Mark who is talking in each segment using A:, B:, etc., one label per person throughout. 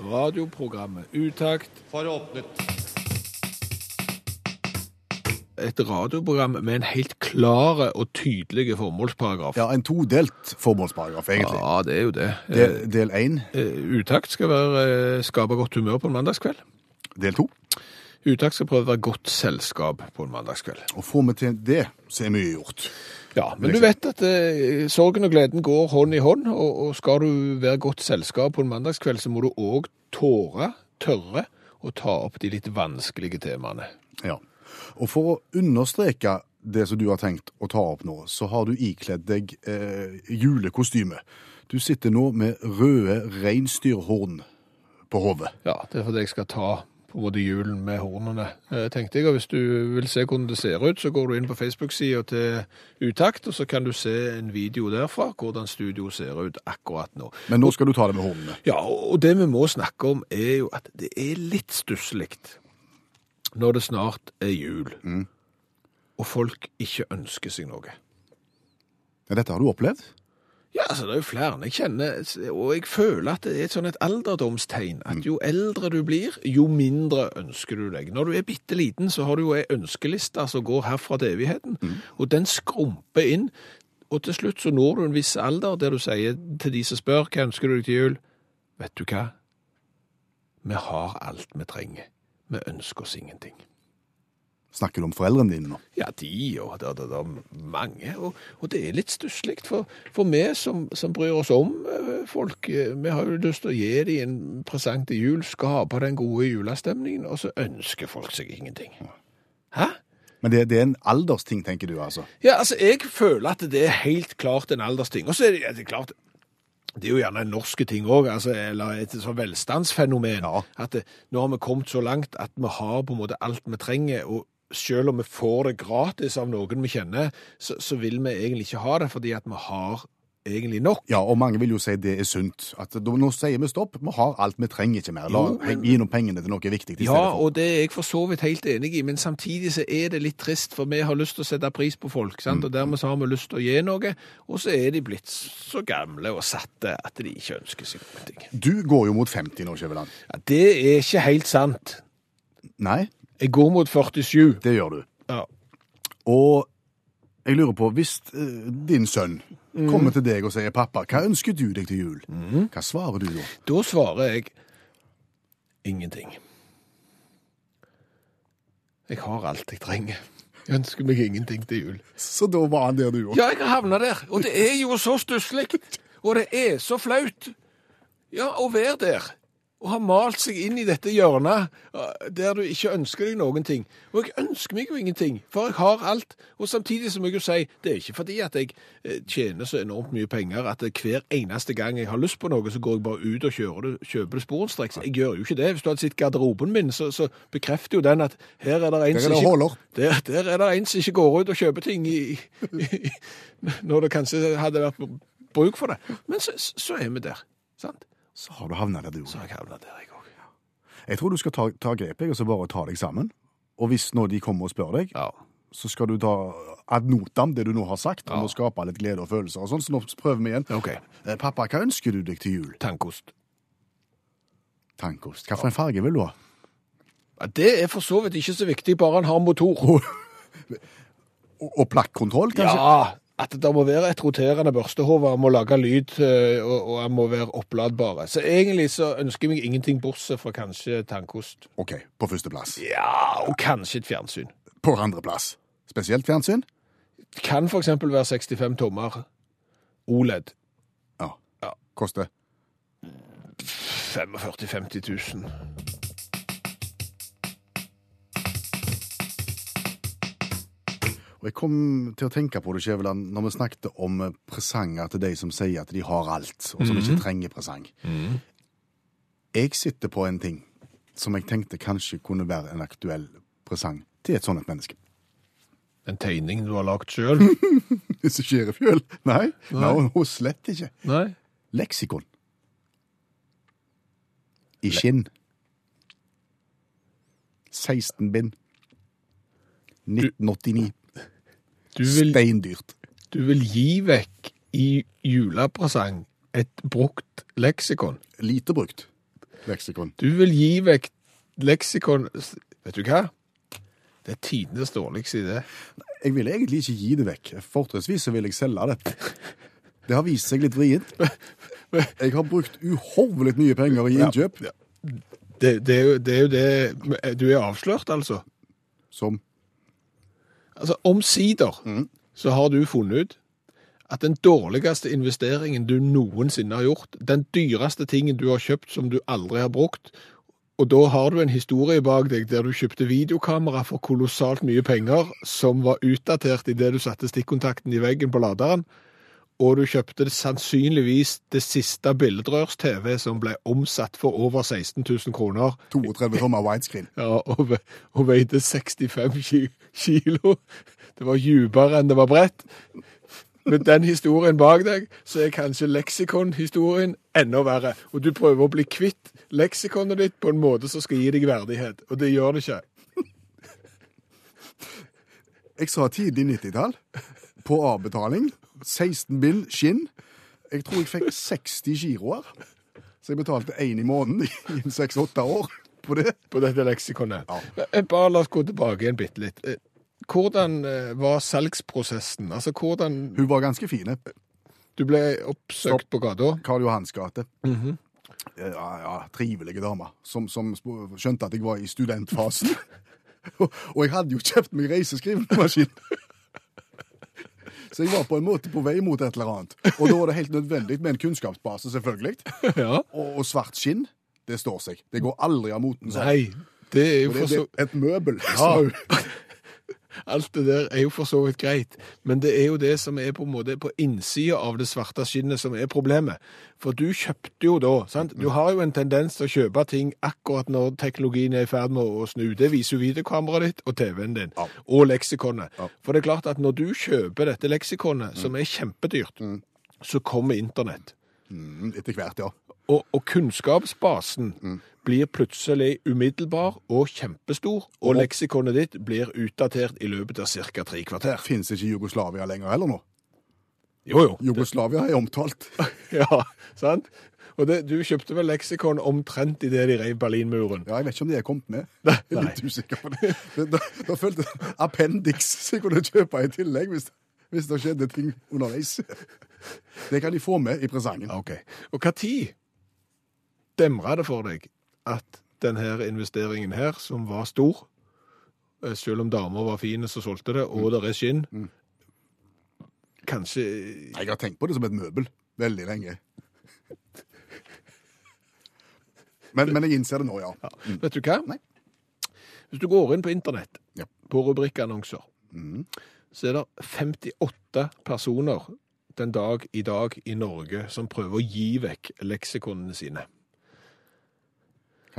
A: Radioprogrammet Utakt.
B: for åpnet.
A: Et radioprogram med en helt klare og tydelige formålsparagraf.
C: Ja, en todelt formålsparagraf, egentlig.
A: Ja, det er jo det.
C: Del, del én,
A: Eh, Utakt skal være, eh, skape godt humør på en mandagskveld.
C: del to.
A: Utakt skal prøve å være godt selskap på en mandagskveld.
C: Og får vi til det, så er mye gjort.
A: Ja, men du vet at eh, sorgen og gleden går hånd i hånd, og, og skal du være godt selskap på en mandagskveld, så må du òg tåre, tørre, å ta opp de litt vanskelige temaene.
C: Ja. Og for å understreke det som du har tenkt å ta opp nå, så har du ikledd deg eh, julekostyme. Du sitter nå med røde reinsdyrhorn på hodet.
A: Ja, det er fordi jeg skal ta på både julen med hornene, eh, tenkte jeg. Og hvis du vil se hvordan det ser ut, så går du inn på Facebook-sida til Utakt, og så kan du se en video derfra, hvordan studio ser ut akkurat nå.
C: Men nå skal du ta det med hornene.
A: Ja, og det vi må snakke om er jo at det er litt stusslig når det snart er jul, og folk ikke ønsker seg noe.
C: Ja, dette har du opplevd?
A: Ja, altså det er jo flere jeg kjenner, og jeg føler at det er et sånn et alderdomstegn, at jo eldre du blir, jo mindre ønsker du deg. Når du er bitte liten, så har du jo ei ønskeliste som går herfra til evigheten, og den skrumper inn, og til slutt så når du en viss alder der du sier til de som spør, hva ønsker du deg til jul? Vet du hva? Vi har alt vi trenger. Vi ønsker oss ingenting.
C: Snakker du om foreldrene dine nå?
A: Ja, de og det, det, det er mange, og, og det er litt stusslig for, for vi som, som bryr oss om eh, folk. eh, Vi har jo lyst til å gi dem en presang til jul, skape den gode julestemningen, og så ønsker folk seg ingenting. Hæ?
C: Men det, det er en aldersting, tenker du altså?
A: Ja, altså, jeg føler at det er helt klart en aldersting. Og så er det, det er klart, det er jo gjerne en norske ting òg, altså, eller et sånn velstandsfenomen.
C: Ja.
A: At det, nå har vi kommet så langt at vi har på en måte alt vi trenger. og selv om vi får det gratis av noen vi kjenner, så, så vil vi egentlig ikke ha det, fordi at vi har egentlig nok.
C: Ja, og mange vil jo si det er sunt. At nå sier vi stopp, vi har alt vi trenger ikke mer. La,
A: Jo, men-
C: Gi noen pengene til noe viktig
A: Ja,
C: for.
A: og det er jeg for så vidt helt enig i, men samtidig så er det litt trist, for vi har lyst til å sette pris på folk, sant? og dermed så har vi lyst til å gi noe, og så er de blitt så gamle og satte at de ikke ønsker seg noe.
C: Du går jo mot 50 nå, Skjæveland.
A: Ja, det er ikke helt sant.
C: Nei,
A: Jeg går mot 47.
C: det gjør du.
A: Ja.
C: Og jeg lurer på, hvis eh, din sønn
A: Mm.
C: kommer til deg og sier 'pappa, hva ønsker du deg til jul', hva svarer du da?
A: Da svarer jeg ingenting. Jeg har alt jeg trenger. Jeg ønsker meg ingenting til jul.
C: Så da var han der, du òg.
A: Ja, jeg har havna der. Og det er jo så stusslig. Og det er så flaut. Ja, å være der. Og ha malt seg inn i dette hjørnet eh, der du ikke ønsker deg noen ting. Og jeg ønsker meg jo ingenting, for jeg har alt. Og samtidig så må jeg jo si, det er ikke fordi at jeg eh, tjener så enormt mye penger at hver eneste gang jeg har lyst på noe, så går jeg bare ut og kjører det, kjøper det sporenstreks. Jeg gjør jo ikke det. Hvis du hadde sett garderoben min, så, så bekrefter jo den at her er det en som ikke... Der, der er det en som ikke går ut og kjøper ting i, i, når det kanskje hadde vært bruk for det. Men så, så er vi der, sant?
C: Så har du havna der, du
A: Så har jeg havnet der, jeg òg.
C: Jeg tror du skal ta, ta grep og så bare ta deg sammen. Og hvis nå de kommer og spør deg,
A: Ja.
C: så skal du ta ad notam det du nå har sagt, om å skape litt glede og følelser og sånn. Så nå prøver vi igjen.
A: Okay.
C: Eh, Pappa, hva ønsker du deg til jul?
A: Tankost.
C: Tankost. En farge vil du ha?
A: Det er for så vidt ikke så viktig, bare han har motor.
C: Og, og plakkontroll, kanskje?
A: Ja, at det må være et roterende børstehode, han må lage lyd, eh, og, og han må være oppladbare. Så egentlig så ønsker jeg meg ingenting bortsett fra kanskje tannkost.
C: OK, på førsteplass.
A: Ja, og kanskje et fjernsyn.
C: På andreplass. Spesielt fjernsyn?
A: Kan for eksempel være 65 tommer OLED.
C: Ja.
A: Ja.
C: Koster
A: 45 50 000.
C: jeg kom til å tenke på det, Skjæveland, når vi snakket om presanger til de som sier at de har alt, og som ikke trenger presang. Jeg sitter på en ting som jeg tenkte kanskje kunne være en aktuell presang til et sånt menneske.
A: En tegning du har lagd sjøl?
C: Hvis det skjer i fjøl? Nei.
A: Nei.
C: No, slett ikke.
A: Nei.
C: Leksikon. I skinn. 16 bind. 1989.
A: Du vil,
C: Steindyrt.
A: du vil gi vekk i julepresang et brukt leksikon.
C: Lite brukt leksikon.
A: Du vil gi vekk leksikon Vet du hva? Det er tidenes dårligste idé.
C: Jeg vil egentlig ikke gi det vekk. Fortrinnsvis så vil jeg selge det. Det har vist seg litt vrient. Jeg har brukt uhorvelig mye penger i innkjøp.
A: Det, det, er jo, det er jo det Du er avslørt, altså.
C: Som
A: Altså, Omsider så har du funnet ut at den dårligste investeringen du noensinne har gjort, den dyreste tingen du har kjøpt som du aldri har brukt, og da har du en historie bak deg der du kjøpte videokamera for kolossalt mye penger, som var utdatert idet du satte stikkontakten i veggen på laderen, og du kjøpte sannsynligvis det siste billedrørs-TV som ble omsatt for over 16 000 kroner,
C: 32 tommer widescreen.
A: ja, og, ve- og veide 65 kilo. Det var dypere enn det var bredt. Med den historien bak deg, så er kanskje leksikon-historien enda verre. Og du prøver å bli kvitt leksikonet ditt på en måte som skal gi deg verdighet, og det gjør det ikke.
C: Jeg sa tidlig 90-tall. På avbetaling. 16 bill skinn. Jeg tror jeg fikk 60 giroer. Så jeg betalte én i måneden i en seks-åtte år på det.
A: På dette leksikonet.
C: Ja.
A: Bare la oss gå tilbake igjen bitte litt. Eh, Hvordan eh, var salgsprosessen? Altså, hvordan
C: Hun var ganske fin.
A: Du ble oppsøkt på gata?
C: Karl Johans gate. Ja, ja, trivelige damer som, som skjønte at jeg var i studentfasen. og, og jeg hadde jo kjøpt meg reiseskrivemaskin. Så jeg var på en måte på vei mot et eller annet. Og da var det helt nødvendig med en kunnskapsbase, selvfølgelig.
A: ja.
C: Og, og svart skinn, det står seg. Det går aldri av moten. Sånn.
A: Nei, det er jo for så
C: et møbel.
A: Ja. Alt det der er jo for så vidt greit, men det er jo det som er på en måte på innsida av det svarte skinnet som er problemet. For du kjøpte jo da, sant? Du har jo en tendens til å kjøpe ting akkurat når teknologien er i ferd med å snu. Det viser jo videokameraet ditt og TV-en din,
C: Ja.
A: og leksikonet.
C: Ja.
A: For det er klart at når du kjøper dette leksikonet, som er kjempedyrt, så kommer internett.
C: Mm, Etter hvert, ja.
A: Og, og kunnskapsbasen blir plutselig umiddelbar og kjempestor, og leksikonet ditt blir utdatert i løpet av ca. tre kvarter.
C: Fins ikke Jugoslavia lenger heller nå.
A: Jo, jo.
C: Jugoslavia er omtalt.
A: Ja, sant? Og det, du kjøpte vel leksikon omtrent idet de rev Berlinmuren?
C: Ja, Jeg vet ikke om de er kommet med. Jeg er litt usikker på det. det da, da følte jeg appendix som jeg kunne kjøpe i tillegg hvis, hvis det skjedde ting underveis. Det kan de få med i presangen.
A: Ok. Og hva tid demra det for deg at denne investeringen her, som var stor, eh, selv om damer var fine som solgte det, og det er skinn, kanskje
C: Jeg har tenkt på det som et møbel veldig lenge. Men, men jeg innser det nå, ja.
A: Vet du hva?
C: Nei.
A: Hvis du går inn på internett,
C: Ja.
A: på rubrikkannonser, så er det 58 personer den dag i dag i Norge som prøver å gi vekk leksikonene sine.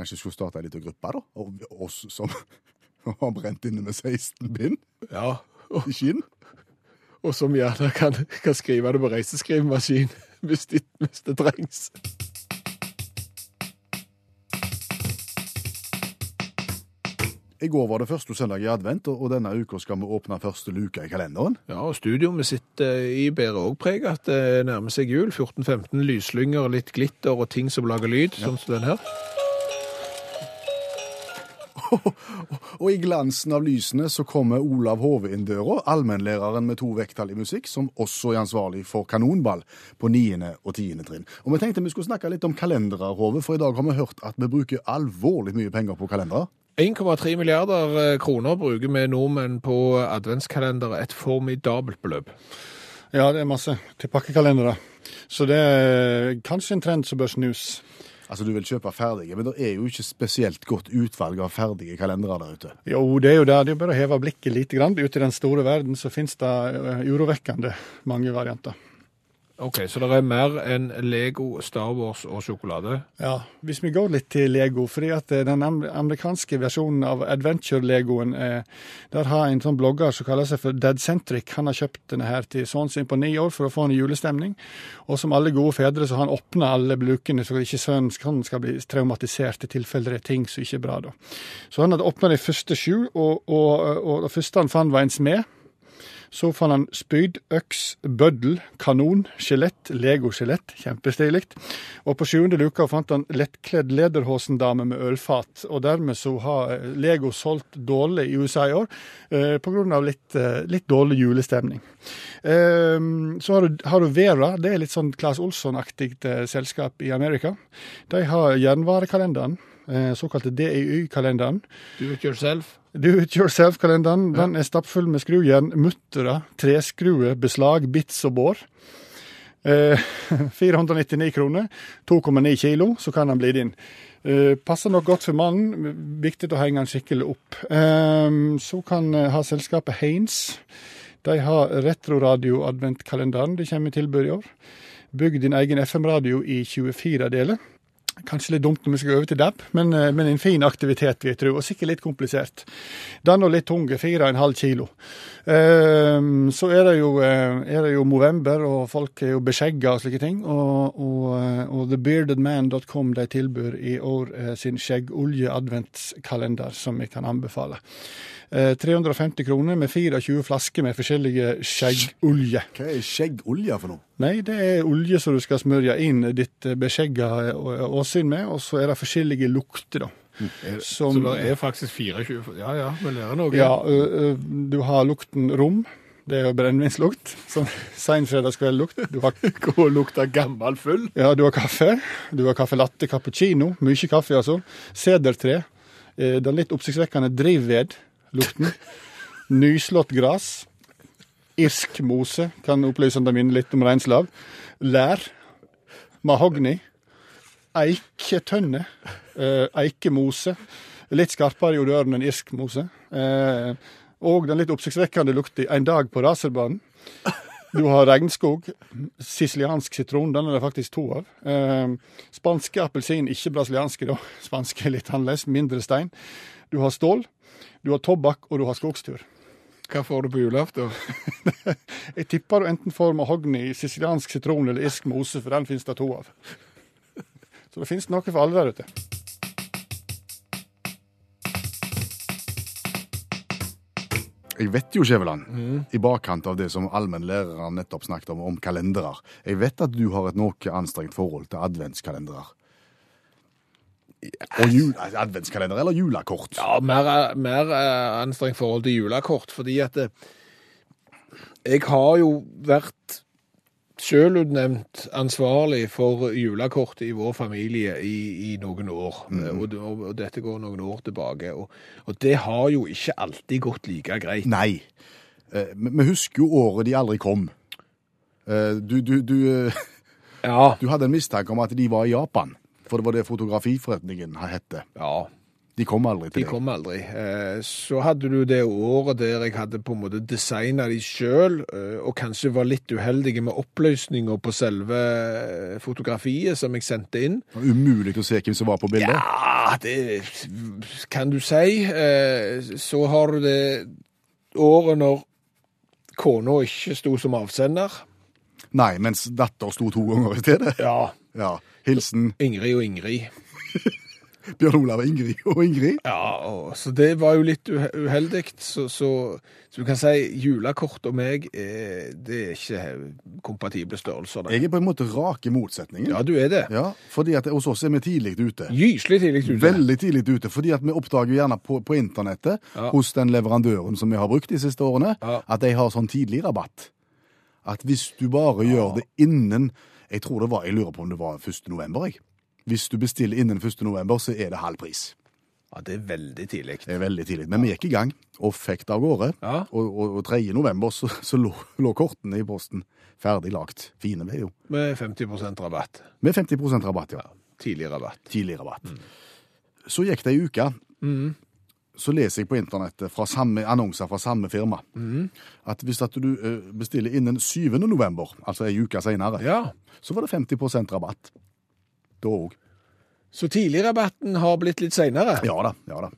C: Kanskje skulle starte en liten gruppe, da? Og oss som har brent inne med 16 bind
A: Ja, og,
C: i skinn.
A: og som gjerne kan, kan skrive det på reiseskrivemaskin hvis, de, hvis det trengs.
C: I går var det første søndag i advent, og denne uka skal vi åpne første luke i kalenderen.
A: Ja, og studioet vi sitter i bærer òg preg at det nærmer seg jul. 14-15 lyslynger, litt glitter og ting som lager lyd, sånn som den her.
C: Og i glansen av lysene så kommer Olav Hove inn døra, allmennlæreren med to vekttall i musikk, som også er ansvarlig for kanonball på 9. og 10. trinn. Og vi tenkte vi skulle snakke litt om kalendere, Hove, for i dag har vi hørt at vi bruker alvorlig mye penger på kalendere.
A: 1,3 milliarder eh, kroner bruker vi nordmenn på adventskalender. Et formidabelt beløp.
D: Ja, det er masse til pakkekalendere. Så det er kanskje en trend som bør snus.
C: Altså, du vil kjøpe ferdige, men det er jo ikke spesielt godt utvalg av ferdige kalendere der ute.
D: Jo, det er jo der. Det er bare å heve blikket lite Grann. Ute i den store verden så finnes det eh, urovekkende mange varianter.
A: Ok, så det er mer enn Lego, Star Wars og sjokolade?
D: Ja, hvis vi går litt til Lego, fordi at eh, den amerikanske versjonen av Adventure-legoen, eh, der har en sånn blogger som kaller seg for Dadcentric. han har kjøpt denne her til sønnen sin på ni år for å få en julestemning. Og som alle gode fedre så har han åpna alle blukene, så ikke sønnen skal, skal bli traumatisert i tilfelle det er ting som ikke er bra. da. Så han hadde åpna de første sju, og, og, og det første han fant var en smed. Så fant han spyd, øks, bøddel, kanon, skjelett, Lego-skjelett. Kjempestilig. Og på sjuende luka fant han lettkledd lederhosendame med ølfat. Og dermed så har eh, Lego solgt dårlig i USA i år, eh, pga. Litt, eh, litt dårlig julestemning. Eh, så har du, har du Vera. Det er litt sånn Claes Olsson-aktig eh, selskap i Amerika. De har jernvarekalenderen, eh, såkalte DIY-kalenderen.
A: Do it yourself?
D: Do it yourself-kalenderen den er stappfull med skrujern, muttere, treskruer, beslag, bits og bår. Eh, 499 kroner, 2,9 kilo, så kan den bli din. Eh, passer nok godt for mannen, viktig å henge den skikkelig opp. Eh, så kan eh, ha selskapet Haines. De har Retroradio-adventkalenderen de kommer i tilbud i år. Bygg din egen FM-radio i 24 deler. Kanskje litt dumt når vi skal over til DAB, men, eh, men en fin aktivitet, vil jeg tro, og sikkert litt komplisert. Den og litt tung, 4,5 kilo. Um, så er det, jo, eh, er det jo november, og folk er jo beskjegga og slike ting. Og, og, eh, og thebeardedman.com de tilbyr i år sin skjeggolje-adventskalender, som jeg kan anbefale. Eh, 350 kroner med 24 flasker med forskjellige skjeggolje.
C: Hva er skjeggolje for noe?
D: Nei, det er olje som du skal smørje inn ditt beskjegga eh, åsyn med, og så er det forskjellige lukter, da. Som,
A: Så det er faktisk 24 Ja ja, vi lærer noe.
D: ja, ø, ø, du har lukten rom. Det er jo brennevinslukt. Sånn seinfredagskveldlukt. Du har
A: God og lukte gammel full.
D: Ja, du har kaffe. Du har kaffe latte cappuccino. Mye kaffe, altså. Sedertre. Eh, Den litt oppsiktsvekkende drivvedlukten. Nyslått gress. Irsk mose kan opplysende minne litt om reinslav. Lær. Mahogni. Eiketønne. Eh, eikemose. Litt skarpere i odøren enn irsk mose. Eh, og den litt oppsiktsvekkende lukta 'En dag på racerbanen'. Du har regnskog, siciliansk sitron, den er det faktisk to av. Eh, spanske appelsin, ikke brasilianske da, spanske er litt annerledes, mindre stein. Du har stål, du har tobakk og du har skogstur.
A: Hva får du på julaften?
D: Jeg tipper du enten får mahogni, siciliansk sitron eller irsk mose, for den finnes det to av. Så det finnes noe for alle der ute.
C: Jeg vet jo, Skjæveland, i bakkant av det som allmennlæreren nettopp snakket om, om kalendere, jeg vet at du har et noe anstrengt forhold til adventskalendere. Og jul, altså, adventskalender eller julekort.
A: Ja, mer, mer eh, anstrengt forhold til julekort, fordi at eh, jeg har jo vært selvutnevnt ansvarlig for julekortet i vår familie i, i noen år. Mm. Og, og, og dette går noen år tilbake. Og, og det har jo ikke alltid gått like greit.
C: Nei. Eh, Vi vi husker jo året de aldri kom. Eh, Du, du, du, eh,
A: Ja,
C: du hadde en mistanke om at de var i Japan, for det var det fotografiforretningen hette.
A: ja.
C: De kom aldri til
A: De kom aldri. Eh, Så hadde du det året der jeg hadde på en måte designa de sjøl, og kanskje var litt uheldige med oppløsninga på selve eh, fotografiet som jeg sendte inn.
C: Umulig å se hvem som var på bildet.
A: Ja, det kan du si. Eh, Så har du det året når kona ikke sto som avsender.
C: Nei, mens datter sto to ganger i stedet.
A: Ja.
C: Ja. Hilsen
A: Ingrid og Ingrid.
C: Bjørn Olav Ingrid og Ingrid.
A: Ja, og, så det var jo litt uheldig. Så, så, så du kan si julekort og meg, er, det er ikke kompatible størrelser. Der.
C: Jeg er på en måte rake motsetningen.
A: Ja, du er det.
C: Ja, fordi at hos oss er vi tidlig ute.
A: Gyselig tidlig ute.
C: Veldig tidlig ute, fordi at vi oppdager gjerne på, på internettet
A: Ja.
C: hos den leverandøren som vi har brukt de siste årene,
A: Ja.
C: at de har sånn tidlig rabatt. At hvis du bare gjør det innen Jeg tror det var, jeg lurer på om det var 1. november, jeg. Hvis du bestiller innen 1. november, så er det halv pris.
A: Ja, det er veldig tidlig.
C: Det er veldig tidlig. Men vi gikk i gang og fikk det av gårde.
A: Ja.
C: Og, og, og 3. november så, så lå, lå kortene i posten ferdig lagt. Fine ble jo.
A: Med 50% rabatt.
C: Med 50 rabatt, ja.
A: Tidlig rabatt.
C: Tidlig rabatt. Så gikk det ei uke. så leser jeg på internettet fra samme annonser fra samme firma at hvis at du eh, bestiller innen 7. november, altså ei uke senere,
A: Ja.
C: så var det 50% rabatt. Da òg.
A: Så tidligrabatten har blitt litt seinere.
C: Ja da, ja da.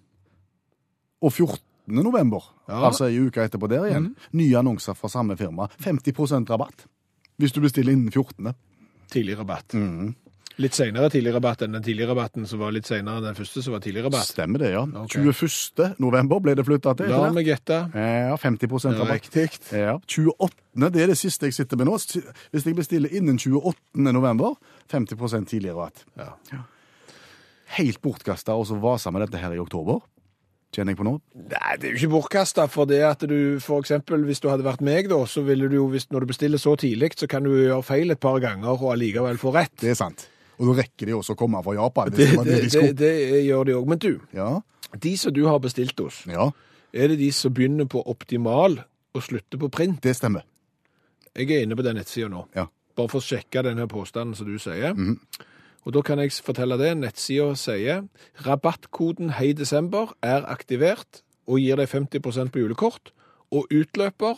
C: Og 14. november,
A: Ja.
C: Altså ei uke etterpå der igjen, nye annonser fra samme firma. 50% rabatt. Hvis du bestiller innen 14.
A: Tidligrabatt.
C: Mhm.
A: Litt seinere tidligrabatt enn den tidligrabatten som var litt seinere enn den første som var tidligrabatt.
C: Stemmer det, ja.
A: Okay.
C: 21. november ble det flytta til.
A: La meg gjette.
C: Ja, 50 rabatt.
A: Riktig.
C: Ja. 28. det er det siste jeg sitter med nå. Hvis jeg bestiller innen 28. november, 50 tidligere rabatt.
A: Ja.
C: Helt bortkasta å vase med dette her i oktober, kjenner jeg på nå.
A: Nei, det er jo ikke bortkasta, for det at du eksempel, hvis du hadde vært meg da, så ville du jo, hvis, når du bestiller så tidlig, så kan du gjøre feil et par ganger og allikevel få rett.
C: Det er sant. Og da rekker de også å komme fra Japan.
A: Det,
C: Det,
A: det,
C: det
A: gjør de òg. Men du,
C: Ja,
A: de som du har bestilt hos,
C: ja,
A: er det de som begynner på optimal og slutter på print?
C: det stemmer.
A: Jeg er inne på den nettsida nå,
C: Ja.
A: bare for å sjekke denne påstanden som du sier. Og da kan jeg fortelle det. Nettsida sier rabattkoden Hei desember er aktivert og gir deg 50% på julekort, og utløper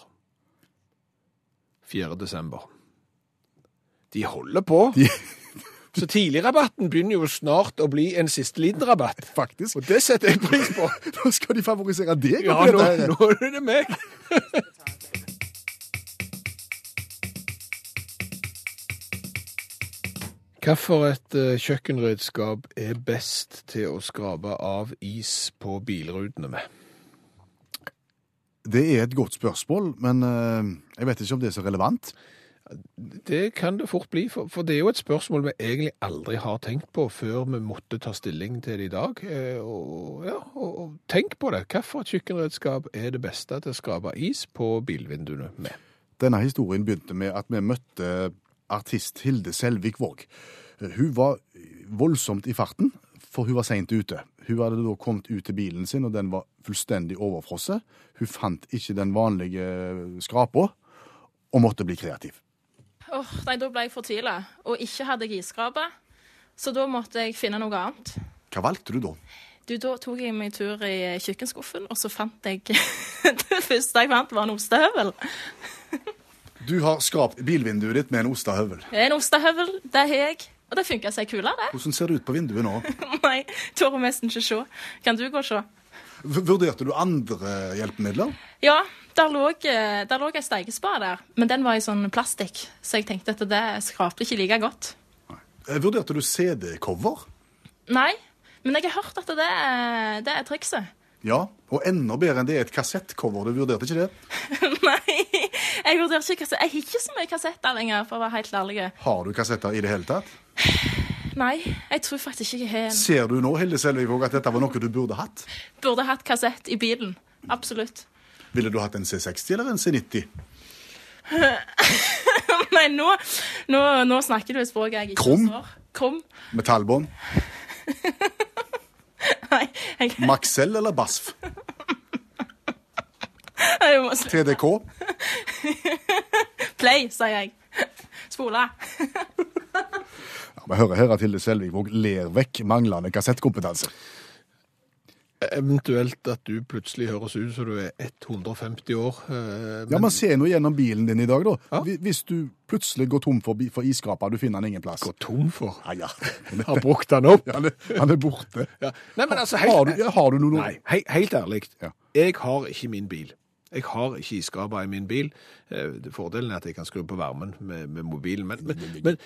A: 4. desember. De holder på.
C: De,
A: Så tidligrabatten begynner jo snart å bli en siste liten rabatt.
C: faktisk.
A: Og det setter jeg pris på.
C: Nå skal de favorisere deg.
A: Ja, nå, nå er det meg. Hvilket uh, kjøkkenredskap er best til å skrape av is på bilrutene med?
C: Det er et godt spørsmål, men eh, jeg vet ikke om det er så relevant.
A: Det kan det fort bli, for, det er jo et spørsmål vi egentlig aldri har tenkt på før vi måtte ta stilling til det i dag. Eh, og, ja, og tenk på det. Hvilket kjøkkenredskap er det beste til å skrape is på bilvinduene med?
C: Denne historien begynte med at vi møtte artist Hilde Selvik Våg. Hun var voldsomt i farten, for hun var seint ute. Hun hadde da kommet ut til bilen sin, og den var fullstendig overfrosset. Hun fant ikke den vanlige skrapa, og måtte bli kreativ.
E: Åh, nei, da ble jeg fortvila. Og ikke hadde jeg isskrape. Så da måtte jeg finne noe annet.
C: Hva valgte du da?
E: Du, Da tok jeg meg tur i kjøkkenskuffen, og så fant jeg Det første jeg fant, var en ostehøvel.
C: Du har skrapt bilvinduet ditt med en ostehøvel.
E: En ostehøvel, det har jeg. Og det funka seg kulere, det.
C: Hvordan ser det ut på vinduet nå?
E: Nei, tør nesten ikke se. Kan du gå og se?
C: V- Vurderte du andre hjelpemidler?
E: Ja, der lå, eh, der lå ei steikespade der, men den var i sånn plastikk, så jeg tenkte at det skrapte ikke like godt.
C: Eh, Vurderte du CD-cover?
E: Nei, men jeg har hørt at det, er- det er trikset.
C: Ja, og enda bedre enn det er et kassettcover. Du vurderte ikke det?
E: Nei, jeg vurderer ikke kassett. Jeg har ikke så mye kassetter lenger, for å være helt ærlig.
C: Har du kassetter i det hele tatt?
E: Nei, jeg tror faktisk ikke jeg har en.
C: Ser du nå, Hilde Selvik, at dette var noe du burde hatt?
E: Burde hatt kassett i bilen. Absolutt.
C: Ville du hatt en C60 eller en C90?
E: Nei, nå, nå, nå snakker du et språk jeg ikke
C: Krum?
E: forstår. Krum?
C: Metallbånd?
E: Nei, jeg,
C: Maxell eller BASF? TDK?
E: Play, sier jeg. Spole.
C: Ja, vi hører her at Hilde Selvik ler vekk manglende kassettkompetanse.
A: Eventuelt at du plutselig høres ut som du er 150 år. Men...
C: Ja, men se nå gjennom bilen din i dag, da.
A: Ja.
C: Hvis du plutselig går tom for, for iskraper, du finner den ingen plass.
A: går tom for.
C: Ja, ja.
A: Har brukt den opp.
C: Ja, han, er, borte.
A: Ja. Nei, men altså,
C: Har du, har du noe?
A: Nei, he helt ærlig.
C: Ja.
A: Jeg har ikke min bil. Jeg har ikke iskraper i min bil. Eh, Fordelen er at jeg kan skru på varmen med, med mobilen. Men,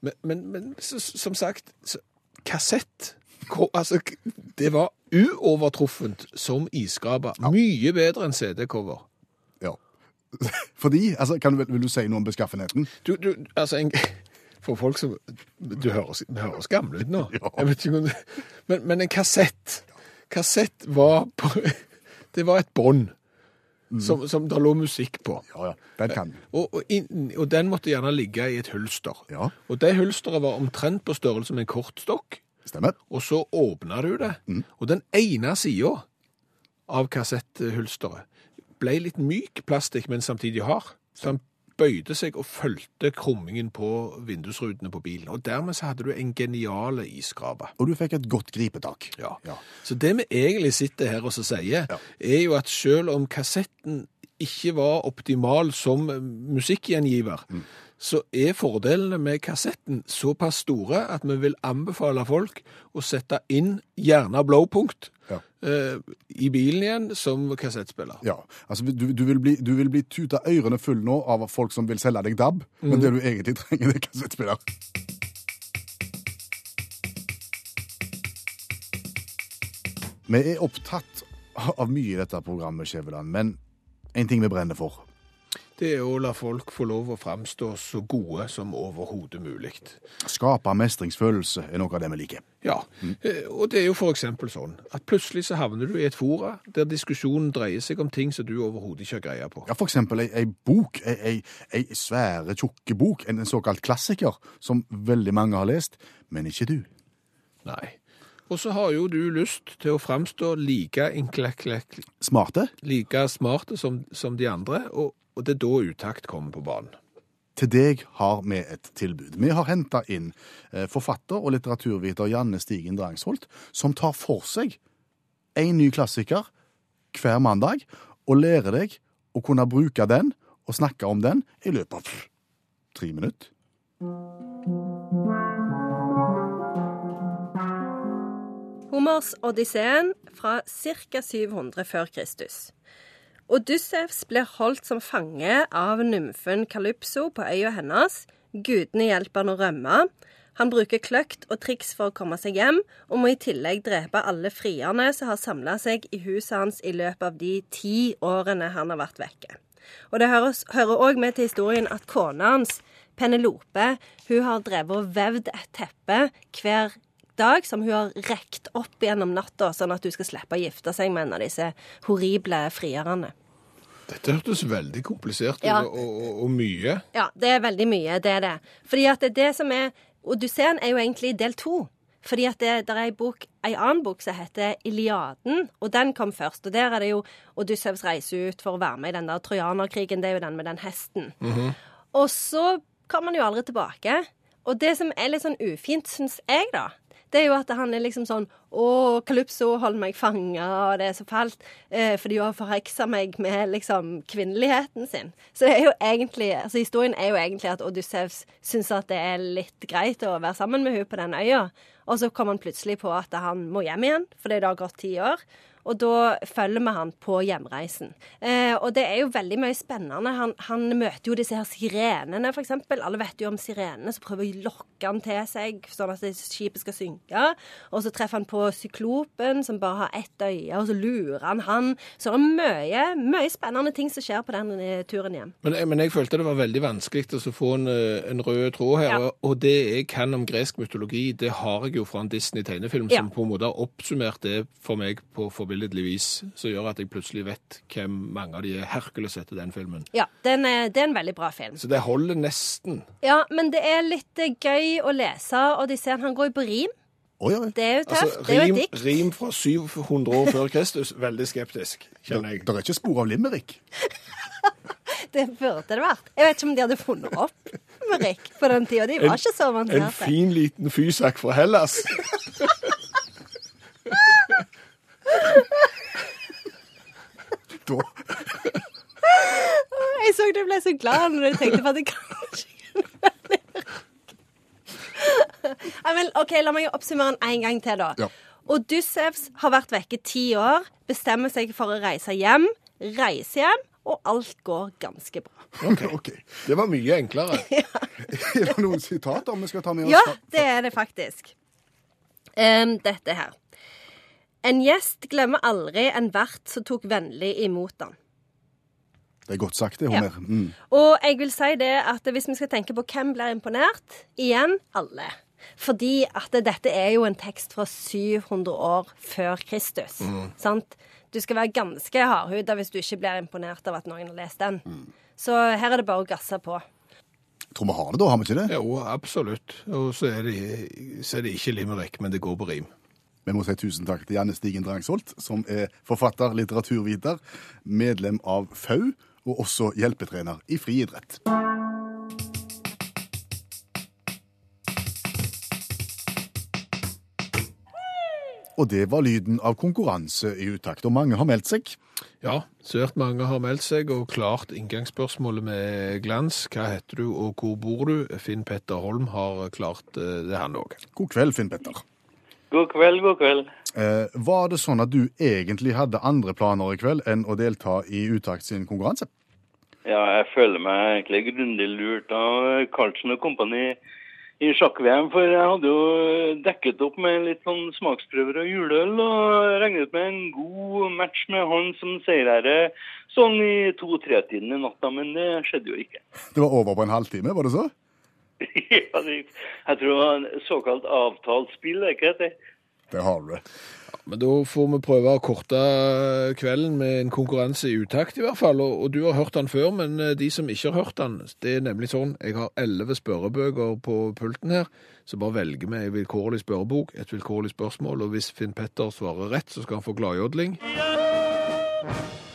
A: men, men, men, så, som sagt, så, kassett Altså, det var uovertruffent som isskraper. Mye bedre enn CD-cover.
C: Ja. Fordi, altså, kan du, Vil du si noe om beskaffenheten?
A: Du, du, altså en, For folk som Du høres, høres gamle ut nå.
C: Ja.
A: Jeg vet ikke om men, men en kassett Kassett var på Det var et bånd som, som det lå musikk på.
C: Ja, ja. Den kan.
A: Og, og, in, og den måtte gjerne ligge i et hylster.
C: Ja.
A: Og det hylsteret var omtrent på størrelse med en kortstokk.
C: Stemmer.
A: Og så åpna du det, og den ene sida av kassetthulsteret ble litt myk plastikk, men samtidig hard. Så den bøyde seg og fulgte krummingen på vindusrutene på bilen. Og dermed så hadde du en geniale isskrape.
C: Og du fikk et godt gripetak.
A: Ja.
C: Ja.
A: Så det vi egentlig sitter her og så sier,
C: Ja.
A: er jo at selv om kassetten ikke var optimal som musikkgjengiver, så er fordelene med kassetten såpass store at vi vil anbefale folk å sette inn gjerne blowpunkt
C: Ja.
A: eh, i bilen igjen som kassettspiller.
C: Ja, altså du, du, vil bli, du vil bli tuta ørene full nå av folk som vil selge deg DAB, men det du egentlig trenger, det er kassettspiller. Vi er opptatt av mye i dette programmet, Skjæveland, men en ting vi brenner for.
A: Det er å la folk få lov å framstå så gode som overhodet mulig.
C: Skape mestringsfølelse er noe av det vi liker.
A: Ja, mm. og det er jo eksempel sånn at plutselig så havner du i et fora der diskusjonen dreier seg om ting som du overhodet ikke har greie på.
C: Ja, eksempel ei, ei bok, ei, ei, ei svære, tjukke bok, en, en såkalt klassiker, som veldig mange har lest, men ikke du.
A: Nei. Og så har jo du lyst til å framstå like,
C: Smarte?
A: like smarte som, som de andre, og, og det er da utakt kommer på banen.
C: Til deg har vi et tilbud. Vi har henta inn eh, forfatter og litteraturviter Janne Stigen Drangsholt, som tar for seg en ny klassiker hver mandag, og lærer deg å kunne bruke den og snakke om den i løpet av tre minutter.
F: Homers Odysseen fra ca. 700 før Kristus. Odyssevs blir holdt som fange av nymfen Kalypso på øya hennes. Gudene hjelper han å rømme. Han bruker kløkt og triks for å komme seg hjem, og må i tillegg drepe alle frierne som har samla seg i huset hans i løpet av de ti årene han har vært vekke. Og det hører òg med til historien at kona hans, Penelope, hun har drevet og vevd et teppe hver dag som hun har rekt opp gjennom natta, sånn at hun skal slippe å gifte seg med en av disse horrible frierne.
A: Dette hørtes veldig komplisert ut,
F: Ja.
A: og, og, og mye.
F: Ja, det er veldig mye, det er det. Fordi at det, er det som er Odysseen er jo egentlig del to. Fordi at det, der er ei bok, ei annen bok som heter Iliaden, og den kom først. Og der er det jo Odyssevs reise ut for å være med i den der trojanerkrigen. Det er jo den med den hesten. Og så kommer han jo aldri tilbake. Og det som er litt sånn ufint, syns jeg, da, det er jo at han er liksom sånn Å, Calypso holder meg fanga, og det er så fælt, eh, fordi hun har forheksa meg med liksom kvinneligheten sin. Så det er jo egentlig Altså, historien er jo egentlig at Odyssevs syns at det er litt greit å være sammen med hun på den øya, og så kommer han plutselig på at han må hjem igjen, fordi det har gått ti år. Og da følger vi han på hjemreisen. Eh, og det er jo veldig mye spennende. Han, han møter jo disse her sirenene, eksempel. Alle vet jo om sirenene som prøver å lokke han til seg, sånn at skipet skal synke. Og så treffer han på syklopen, som bare har ett øye, og så lurer han han. Så det er mye, mye spennende ting som skjer på den eh, turen hjem.
A: Men, men jeg følte det var veldig vanskelig å få en, eh, en rød tråd her.
F: Ja.
A: Og, det jeg kan om gresk mytologi, det har jeg jo fra en Disney-tegnefilm
F: Ja.
A: som på en måte har oppsummert det for meg på forbilledlig vis, som gjør at jeg plutselig vet hvem mange av de er Hercules etter den filmen.
F: Ja, den er, det er en veldig bra film.
A: Så det holder nesten.
F: Ja, men det er litt eh, gøy å lese og de ser Han går jo på rim.
C: Oi, oi.
F: Det er jo tøft.
A: Altså,
F: det er jo et dikt.
A: rim fra 700 år før Kristus, veldig skeptisk, kjenner jeg.
C: Det er ikke spor av limerick.
F: Det burde det vært. Jeg vet ikke om de hadde funnet opp limerick på den tida. De var
A: En-
F: ikke så
A: En fin liten fysak fra Hellas.
C: Da,
F: Jeg så du ble så glad når du tenkte på at det kanskje kunne være. Ja, men, OK, la meg oppsummere den en gang til, da.
C: Ja.
F: Odyssevs har vært vekke ti år, bestemmer seg for å reise hjem, reiser hjem, og alt går ganske bra.
C: ok, okay.
A: Det var mye enklere.
C: Er det noen sitater vi skal ta med oss?
F: Ja, det er det faktisk. Um, dette her. En gjest glemmer aldri en vert som tok vennlig imot han.
C: Det er godt sagt, det,
F: Ja.
C: Homer. Mm.
F: Og jeg vil si det at hvis vi skal tenke på hvem blir imponert, igjen alle. Fordi at dette er jo en tekst fra 700 år før Kristus. Sant? Du skal være ganske hardhuda hvis du ikke blir imponert av at noen har lest den. Så her er det bare å gasse på.
C: Tror vi har det da, har vi ikke det?
A: Jo, absolutt. Og så er det, så er det ikke limerick, men det går på rim.
C: Vi må si tusen takk til Janne Stigen Drangsholt, som er forfatter, litteraturviter, medlem av FAU og også hjelpetrener i friidrett. Og det var lyden av konkurranse i utakt, og mange har meldt seg.
A: Ja, svært mange har meldt seg og klart inngangsspørsmålet med glans. Hva heter du, og hvor bor du? Finn Petter Holm har klart eh, det, han òg.
C: God kveld, Finn Petter.
G: God kveld, god kveld.
C: Eh, var det sånn at du egentlig hadde andre planer i kveld enn å delta i Utakt sin konkurranse?
G: Ja, jeg føler meg egentlig grundig lurt av Carlsen og kompani i sjakk-VM, for jeg hadde jo dekket opp med litt sånn smaksprøver og juleøl, og regnet med en god match med han som seierherre sånn i to-tre-tiden i natta, men det skjedde jo ikke.
C: Det var over på en halvtime, var det så?
G: ja, det, jeg tror det var en såkalt avtalt spill, det er ikke det?
C: Det har du.
A: Men da får vi prøve å korte kvelden med en konkurranse i utakt, i hvert fall. Og, og du har hørt den før, men eh, de som ikke har hørt den, det er nemlig sånn Jeg har elleve spørrebøker på pulten her, så bare velger vi en vilkårlig spørrebok, et vilkårlig spørsmål, og hvis Finn Petter svarer rett, så skal han få gladjodling.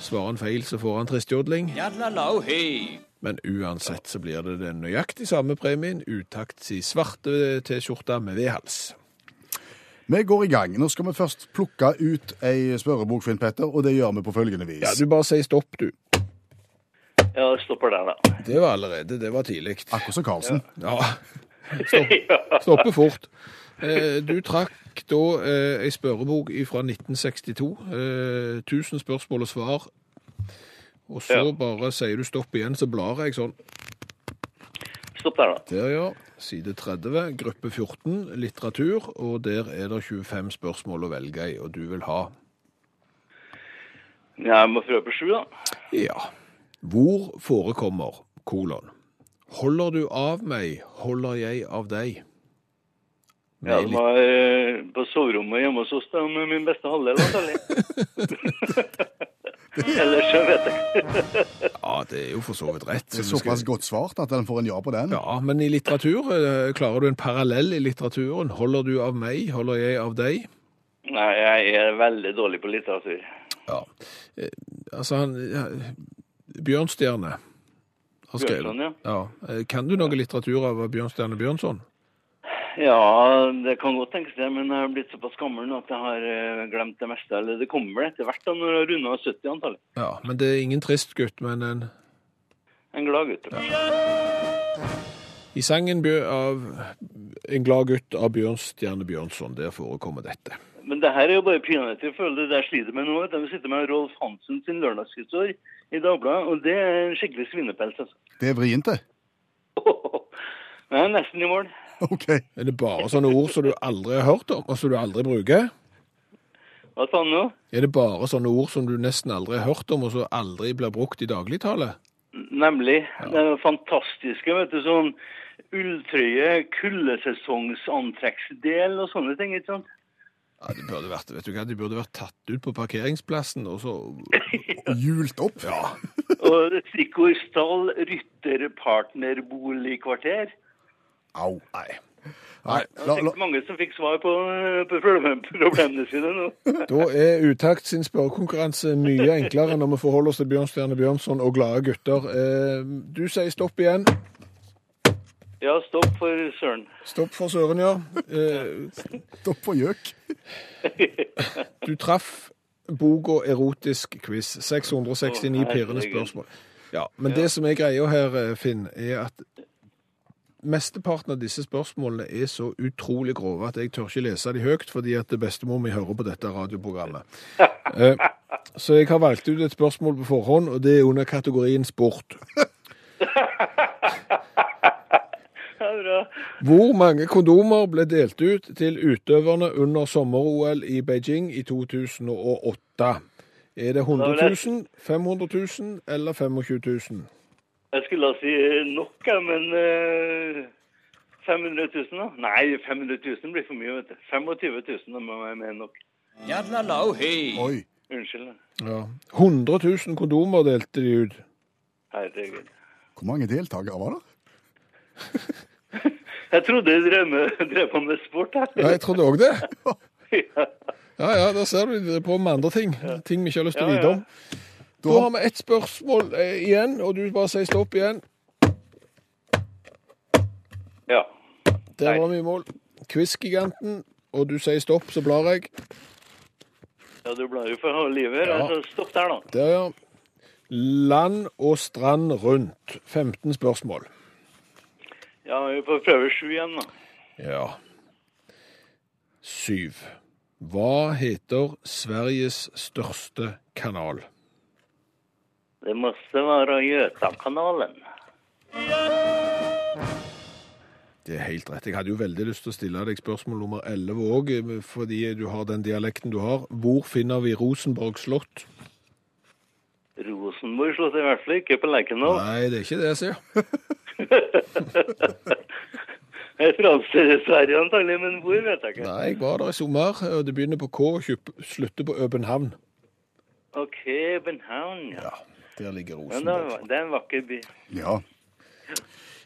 A: Svarer han feil, så får han tristjodling. Men uansett så blir det den nøyaktig samme premien, utakts i svarte T-skjorte med V-hals.
C: Vi går i gang. Nå skal vi først plukke ut ei spørrebok, Finn Petter, og det gjør vi på følgende vis.
A: Ja, du bare sier stopp, du.
G: Ja, det stopper der, da.
A: Det var allerede, det var tidlig.
C: Akkurat som Karlsen.
A: Ja, stopp, stopper fort. Eh, Du trakk da eh, ei spørrebok fra 1962. Eh, 1000 spørsmål og svar. Og så
G: Ja.
A: bare sier du stopp igjen, så blar jeg sånn.
G: Stopp der, da.
A: Der, ja. Side 30, gruppe 14, litteratur. Og der er det 25 spørsmål å velge i, og du vil ha
G: jeg må prøve på sju, da.
A: Ja. Hvor forekommer kolon? Holder du av meg, holder jeg av deg.
G: Ja, det var eh, på soverommet hjemme hos oss da, med min beste halvdel. Ellers så vet jeg
A: ja, det er jo for så vidt rett.
C: Det er såpass godt svart at den får en ja på den.
A: Ja, men i litteratur, eh, klarer du en parallell i litteraturen? Holder du av meg, holder jeg av deg?
G: Nei, jeg er veldig dårlig på litteratur.
A: Ja. Eh, Altså, han ja, Bjørnstjerne har skrevet.
G: Bjørnson, ja.
A: Ja. Eh, Kan du noe litteratur av Bjørnstjerne Bjørnson?
G: Ja, det kan godt tenkes det, men jeg har blitt såpass gammel nå at jeg har eh, glemt det meste. Eller det kommer vel etter hvert da, når jeg runder 70 antallet.
A: Ja, men det er ingen trist gutt, men en
G: En glad gutt.
A: I sangen av En glad gutt av Bjørnstjerne Bjørnson, der forekommer dette.
G: Men det her er jo bare peanøtter. Jeg føler det jeg sliter med nå. Jeg sitter med Rolf Hansen sin lørdagshistorie i Dagbladet, og det er en skikkelig svinepels. altså.
C: Det er vrient, det.
G: Jeg er nesten i mål.
C: OK.
A: Er det bare sånne ord som du aldri har hørt om, og som du aldri bruker?
G: Hva sa han nå?
A: Er det bare sånne ord som du nesten aldri har hørt om, og som aldri blir brukt i dagligtale?
G: Nemlig. Det er fantastiske, vet du, sånn ulltrøye, kuldesesongsantrekksdel og sånne ting, ikke sant?
A: Ja, de burde vært, vet du hva, de burde vært tatt ut på parkeringsplassen, og så
C: Hjult opp.
A: Ja.
G: Og stikkord stall, rytter, partnerboligkvarter.
C: Au.
A: Nei.
C: Nei,
G: Det
C: la,
G: er sikkert mange som fikk svar på, på problemene sine nå.
A: Da er Utakt sin spørrekonkurranse mye enklere når vi forholder oss til Bjørnstjerne Bjørnson og glade gutter. Eh, Du sier stopp igjen.
G: Ja, stopp for søren.
A: Stopp for søren, ja. Eh,
C: stopp for gjøk.
A: Du traff boka Erotisk quiz. 669
G: Å,
A: pirrende spørsmål. Ja, Men det som er greia her, eh, Finn, er at mesteparten av disse spørsmålene er så utrolig grove at jeg tør ikke lese de høyt, fordi at bestemor mi hører på dette radioprogrammet. Eh, Så jeg har valgt ut et spørsmål på forhånd, og det er under kategorien sport. Hvor mange kondomer ble delt ut til utøverne under sommer-OL i Beijing i 2008? Er det 100 000, 500 000 eller 25 000?
G: Jeg skulle da si nok, men uh, 500 000 da? Nei, 500 000 blir for mye, vet du. 25 000 da må være med nok.
C: Oi.
G: Unnskyld. da.
A: Ja. 100 000 kondomer delte de ut.
G: Herregud.
C: Hvor mange deltakere var det?
G: Jeg trodde jeg drev, med, drev på med sport her.
A: Ja, jeg trodde òg det.
G: Ja.
A: Ja, ja, der ser du. På med andre ting. Ting vi ikke har lyst til å
G: Ja,
A: vite
G: ja.
A: om. Da har vi ett spørsmål eh, igjen, og du bare sier stopp igjen.
G: Ja.
A: Der var vi i mål. Quiz-giganten, og du sier stopp, så blar jeg.
G: ja, du blar jo for halve livet.
A: Ja.
G: Altså, stopp der, da.
A: Der, ja. Land og strand rundt. 15 spørsmål.
G: Ja, vi får prøve sju igjen, da.
A: Ja. Syv. Hva heter Sveriges største kanal?
G: Det måste være Götakanalen.
A: Det er helt rett. Jeg hadde jo veldig lyst til å stille deg spørsmål nummer 11 òg, fordi du har den dialekten du har. Hvor finner vi Rosenborg slott?
G: Rosenborg slått i hvert fall ikke på Lerkendal.
A: Nei, det er ikke det jeg sier.
G: jeg. er franskere Sverige antagelig, men hvor vet jeg ikke.
A: Nei, jeg var der i sommer, og det begynner på K og slutter på Øbenhavn.
G: OK, København, ja.
A: Der ligger
G: Men
A: Rosenborg.
G: er- det er en vakker by.
C: Ja.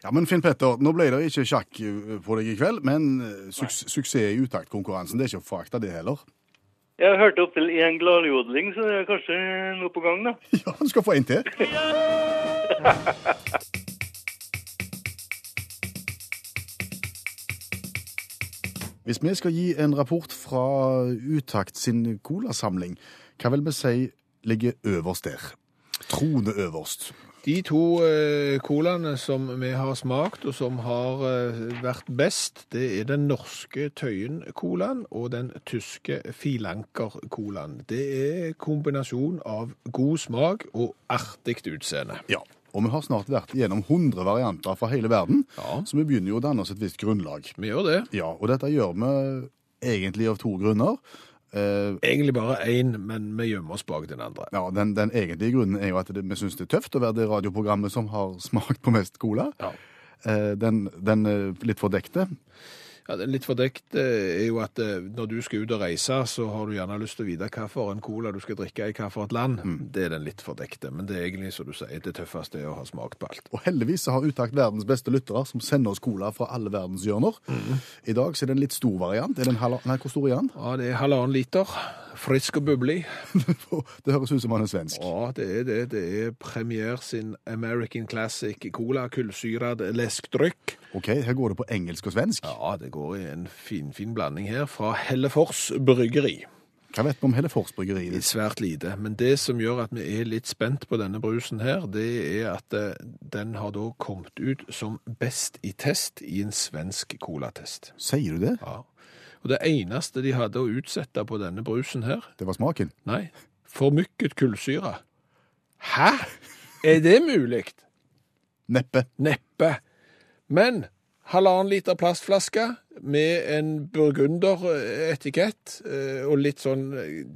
C: Ja, men Finn Petter, nå ble det ikke sjakk eh, på deg i kveld, men eh, suks suksess i utaktkonkurransen, det er ikke å forakte det heller.
G: Jeg har hørt opp til én gladjodling, så det er kanskje noe på gang, da.
C: Ja, du skal få en til. Hvis vi skal gi en rapport fra Utakt sin colasamling, hva vil vi si ligger øverst der? Trone øverst.
A: De to eh, colaene som vi har smakt, og som har eh, vært best, det er den norske Tøyen-colaen og den tyske Filanker-colaen. Det er kombinasjon av god smak og artig utseende.
C: Ja, og vi har snart vært gjennom 100 varianter fra hele verden,
A: Ja.
C: så vi begynner jo å danne oss et visst grunnlag.
A: Vi gjør det.
C: Ja, og dette gjør vi egentlig av to grunner. Eh,
A: Egentlig bare én, men vi gjemmer oss bak den andre.
C: ja, den, den egentlige grunnen er jo at det, vi syns det er tøft å være det radioprogrammet som har smakt på mest cola.
A: Ja.
C: Uh, den, den eh, litt fordekte.
A: Ja, det er litt fordekt eh, er jo at eh, når du skal ut og reise, så har du gjerne lyst til å vite hvilken cola du skal drikke i hvilket land. land. Det er den litt fordekte. Men det er egentlig, som du sier, det tøffeste er å ha smakt på alt.
C: Og heldigvis har Utakt verdens beste lyttere som sender oss cola fra alle verdens hjørner. I dag så er det en litt stor variant. Er det en halv... Nei, hvor stor er den?
A: Ja, det er halvannen liter. Frisk og bubbelig.
C: det høres ut som han er svensk.
A: Ja, det er det. Det er Premier sin American Classic Cola, kullsyret leskdrykk.
C: Ok, her går det på engelsk og svensk.
A: Ja, det går i en finfin fin blanding her fra Hellefors bryggeri.
C: Hva vet vi om Hellefors bryggeri?
A: Er svært lite. Men det som gjør at vi er litt spent på denne brusen her, det er at eh, den har da kommet ut som best i test i en svensk colatest.
C: Sier du det?
A: Ja. Og det eneste de hadde å utsette på denne brusen her,
C: Det var smaken.
A: nei, for mykket kullsyre. Hæ? Er det mulig?
C: Neppe.
A: Neppe. Men halvannen liter plastflaske med en burgunderetikett eh, og litt sånn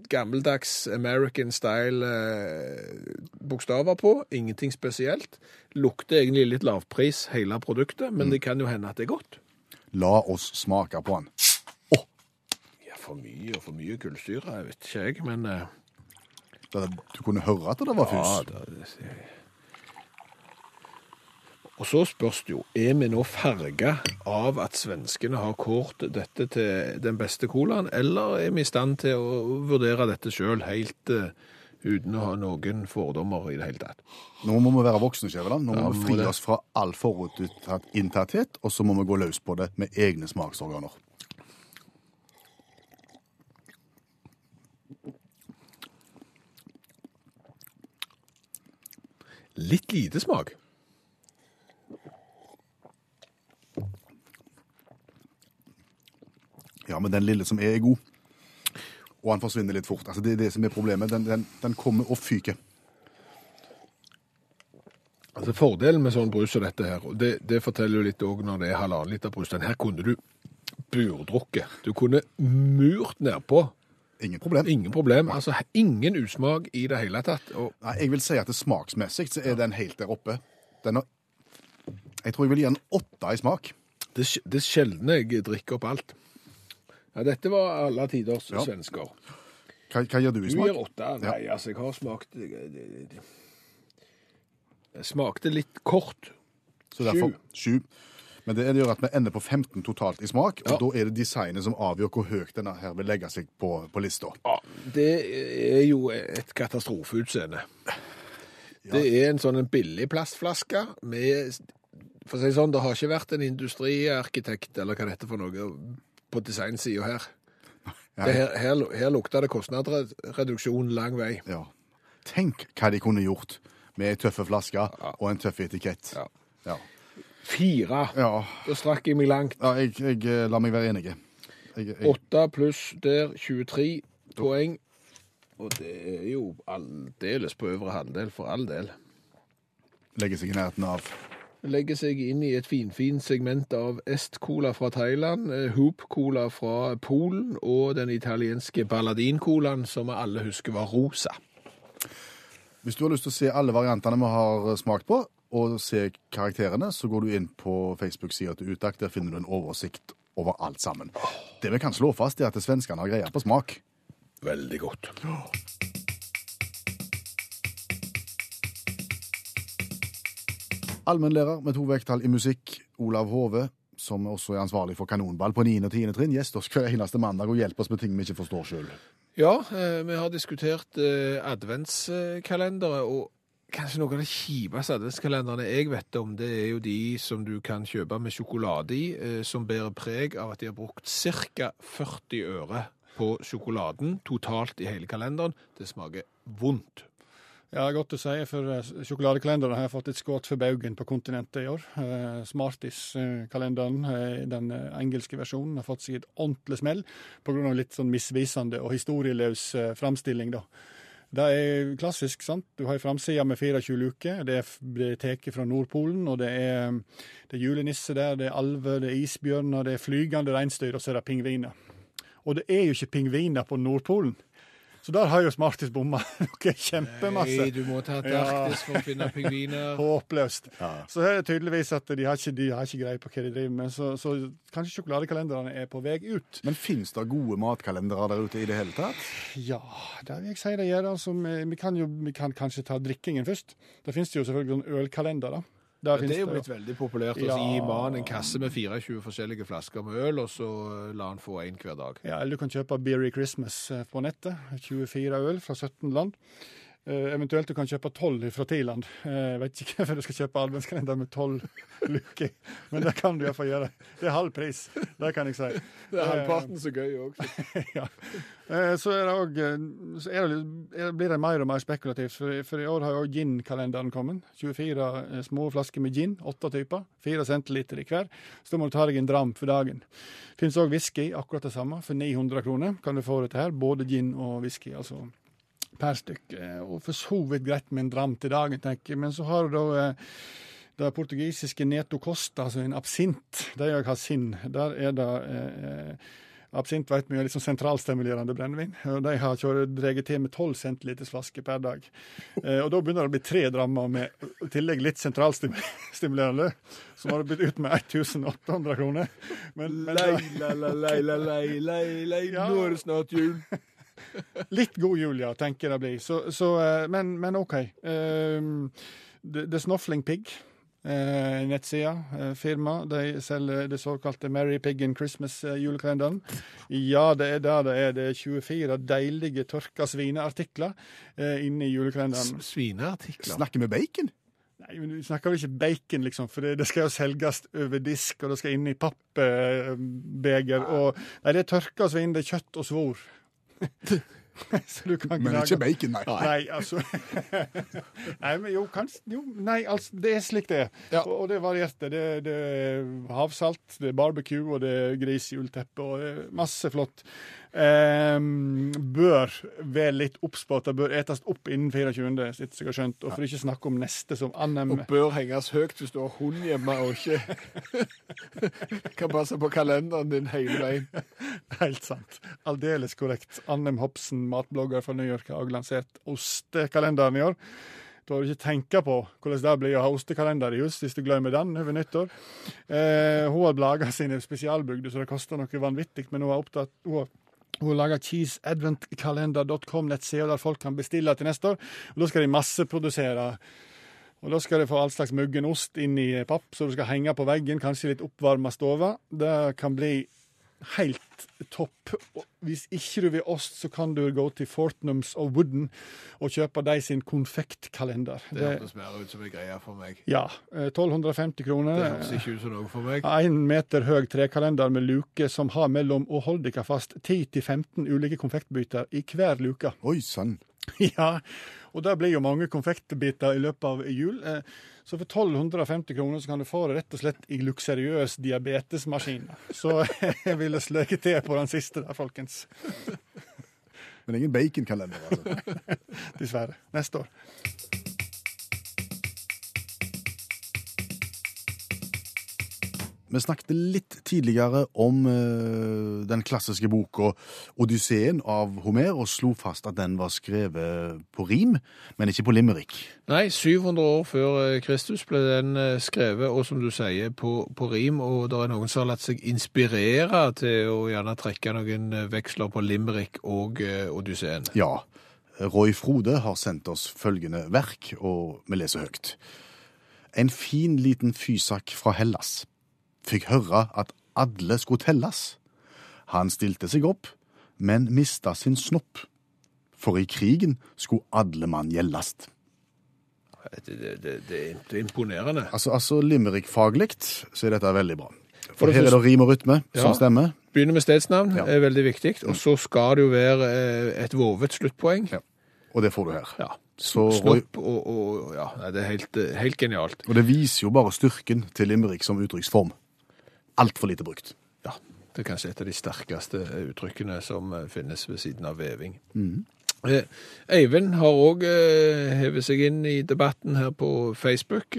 A: gammeldags American style eh, på. Ingenting spesielt. Lukter egentlig litt lavpris hele produktet, men det kan jo hende at det er godt.
C: La oss smake på den.
A: For mye og for mye kullsyre, jeg vet ikke jeg, men eh,
C: Da Du kunne høre at det var
A: ja,
C: fus.
A: da, jeg. Og så spørs det jo, er vi nå farga av at svenskene har kåret dette til den beste colaen, eller er vi i stand til å vurdere dette sjøl helt eh, uten å ha noen fordommer i det hele tatt?
C: Nå må vi være voksne, Skjæveland. Nå må
A: Ja,
C: vi
A: må
C: fri
A: det.
C: oss fra all forutinntatthet, og så må vi gå løs på det med egne smaksorganer.
A: Litt lite smak.
C: Ja, men den lille som er, er god. Og han forsvinner litt fort. Altså, det er det som er problemet. Den, den, den kommer og fyker.
A: Altså Fordelen med sånn brus som dette her, og det, det forteller jo litt òg når det er halvannen liter brus, den her kunne du burdrukket. Du kunne murt nedpå.
C: Ingen problem.
A: Ingen problem. Altså ingen usmak i det hele tatt. Og
C: Nei, jeg vil si at det smaksmessig så er den helt der oppe. Den har, jeg tror jeg vil gi den åtte i smak.
A: det, det er sjelden jeg drikker opp alt. Ja, dette var alle tiders
C: Ja.
A: svensker.
C: Hva, hva gir du i smak?
A: Du gir åtte. Nei, altså, jeg har smakt. Jeg smakte litt kort.
C: Så derfor sju. Men det gjør at vi ender på 15 totalt i smak, og
A: Ja.
C: da er det designet som avgjør hvor høyt denne her vil legge seg på, på lista.
A: Ja, det er jo et katastrofeutseende. Det er en sånn en billig plastflaske med For å si det sånn, det har ikke vært en industriarkitekt eller hva det heter for noe på designsida her. Det her, her, her lukter det kostnadsreduksjon lang vei.
C: Ja. Tenk hva de kunne gjort med ei tøffe flaske og en tøff etikett.
A: Ja. Fire.
C: Ja,
A: Da strakk jeg meg langt.
C: ja jeg, jeg eh, lar meg være enig.
A: Åtte pluss der, 23 poeng. Og det er jo aldeles på øvre halvdel, for all del.
C: legger seg i nærheten av
A: Legger seg inn i et finfint segment av Est-cola fra Thailand, eh, Hoop-cola fra Polen og den italienske Balladin-colaen, som vi alle husker var rosa.
C: Hvis du har lyst til å se alle variantene vi har smakt på, og se karakterene, så går du inn på Facebook-sida til Utakt. Der finner du en oversikt over alt sammen. Det vi kan slå fast, er at svenskene har greie på smak.
A: Veldig godt.
C: Allmennlærer med to vekttall i musikk, Olav Hove, som også er ansvarlig for kanonball på 9. og 10. trinn, gjester oss hver eneste mandag og hjelper oss med ting vi ikke forstår sjøl.
A: Ja, eh, vi har diskutert eh, adventskalendere, og kanskje noe av det kjipeste adventskalenderne jeg vet om, det er jo de som du kan kjøpe med sjokolade i, eh, som bærer preg av at de har brukt ca. 40 øre på sjokoladen totalt i hele kalenderen. Det smaker vondt.
D: Ja, godt å si, for eh, sjokoladekalenderen har fått et skudd for baugen på kontinentet i år. Eh, Smarties-kalenderen, eh, den engelske versjonen, har fått seg et ordentlig smell pga. litt sånn misvisende og historieløs framstilling, da. Det er klassisk, sant. Du har ei framside med 24 luker. Det er tatt fra Nordpolen, og det er, det er julenisse der, det er alver, det er isbjørner, det er flygende reinsdyr, og så er det pingviner. Og det er jo ikke pingviner på Nordpolen. Så der har jo Smarties bomma noe kjempemasse.
A: Nei, du må ta til
D: Ja.
A: Arktis for å finne pingviner.
D: Håpløst. Så det er det tydeligvis at de har ikke, de har ikke greie på hva de driver med. Så, så kanskje sjokoladekalenderne er på vei ut.
C: Men fins det gode matkalendere der ute i det hele tatt?
D: Ja, det vil jeg si det gjør. Altså, vi, vi, kan jo vi kan kanskje ta drikkingen først. Det jo selvfølgelig en ølkalender. da. Der
A: Det er jo blitt veldig populært
D: Ja.
A: gi mannen en kasse med 24 forskjellige flasker med øl, og så eh, la han få én hver dag.
D: Ja, eller du kan kjøpe Beery Christmas eh, på nettet. 24 øl fra 17 land. Eh, eventuelt du kan kjøpe 12 fra 10 land. Eh, Jeg vet ikke hvorfor du skal kjøpe adventskalender med 12 luker, men det kan du iallfall gjøre. Det er halv pris, det kan jeg si.
A: Det er halvparten så gøy òg.
D: ja. Eh, Så, er det det, er, blir det mer og mer spekulativt, for, for i år har også gin-kalenderen kommet. 24 eh, små flasker med gin, åtte typer, 4 centiliter i hver. Så da må du ta deg en dram for dagen. Fins òg whisky, akkurat det samme. For 900 kroner kan du få dette her, både gin og whisky. altså per stykk. eh, Og for så vidt greit med en dram til dagen, tenker jeg. Men så har du da eh, det portugisiske Neto Costa, altså en absint. De òg har sin. Der er det eh, Absint vet vi er litt sånn sentralstimulerende brennevin. og De har dreget til med 12 centiliters flaske per dag. Eh, og Da begynner det å bli tre drammer med i tillegg litt sentralstimulerende. Som har blitt ut med 1800 kroner. Men, men
A: Lei, la, la, lei, la, lei, lei, lei.
D: Ja.
A: Nå er det snart jul.
D: Litt god jul, ja, tenker jeg det blir. Så, så, eh, men, men OK. Um, The, The Snuffling Pig, eh, nettsida, eh, firma, de selger det såkalte Merry Pig in Christmas-julekalenderen. Ja, det er der det er. Det er 24 deilige tørka svineartikler eh, inne i julekalenderen.
A: Svineartikler.
C: Snakker vi bacon?
D: Nei, men Vi snakker vel ikke bacon, liksom, for det, det skal jo selges over disk, og det skal inn i pappbeger. og Nei, det er tørka svin, det er kjøtt og svor.
C: Men
D: gnage-
C: ikke bacon, nei.
D: Nei, altså Nei, men jo, kanskje jo, Nei, altså, det er slik det er.
A: Ja.
D: Og, og det er varierte. Det, det er havsalt, det er barbecue, og det er grisehjulteppe, og det er masse flott. Ehm, bør være litt obs på at det bør etes opp innen 24., etter jeg har skjønt. Og for ikke snakke om neste, som Annem
A: Og bør henges høyt hvis du har hund hjemme og ikke kan passe på kalenderen din hele veien.
D: Helt sant. Aldeles korrekt. Annem Hopsen, matblogger fra New York, har lansert ostekalenderen i år. Da har du ikke tenkt på hvordan det blir å ha ostekalender i hus hvis du glemmer den over nyttår. Eh, hun har laga sine spesialbygder, så det koster noe vanvittig, men hun har opptatt hun har hun laga cheeseadventkalender.com, nettsida der folk kan bestille til neste år. Og Da skal de masseprodusere. Og Da skal de få all slags muggen ost inn i papp, så du skal henge på veggen, kanskje litt oppvarma stove. Det kan bli helt topp. Hvis ikke du vil ost, så kan du gå til Fortnums og Wooden og kjøpe de sin konfektkalender.
A: Det hørtes mer ut som en greie for meg.
D: ja, eh, 1250 kroner.
A: Det høres ikke ut som noe for meg.
D: En meter høy trekalender med luke som har mellom, og hold dere fast, 10-15 ulike konfektbiter i hver luke.
C: Oi sann.
D: Ja, og det blir jo mange konfektbiter i løpet av jul. Eh, Så for 1250 kroner så kan du få det rett og slett i luksuriøs diabetesmaskin. Så jeg ville sløke til på den siste der, folkens.
C: Men ingen baconkalender, altså.
D: Dessverre. Neste år.
C: Vi snakket litt tidligere om uh, den klassiske boka 'Odysseen' av Homer, og slo fast at den var skrevet på rim, men ikke på limerick.
A: Nei, 700 år før eh, Kristus ble den eh, skrevet, og som du sier, på, på rim. Og det er noen som har latt seg inspirere til å gjerne trekke noen veksler på Limerick og uh, Odysseen.
C: Ja, Roy Frode har sendt oss følgende verk, og vi leser høyt. En fin liten fysak fra Hellas fikk høre at alle skulle telles. Han stilte seg opp, men mista sin snopp. For i krigen skulle alle mann gjellast.
A: Det, det, det, er- er imponerende.
C: Altså, altså limerick-faglig så er dette veldig bra.
A: For
C: For her er det rim og rytme
A: Ja.
C: som stemmer.
A: Begynner med stedsnavn,
C: Ja.
A: er veldig viktig. Og så skal det jo være eh, et vovet sluttpoeng.
C: Ja. Og det får du her.
A: Ja.
C: Så
A: Snopp og, og Ja, det er helt, eh, helt genialt.
C: og det viser jo bare styrken til limerick som uttrykksform. Altfor lite brukt.
A: Ja, Det er kanskje et av de sterkeste uttrykkene som eh, finnes ved siden av veving.
C: Mhm.
A: Eh, Eivind har òg eh, hevet seg inn i debatten her på Facebook,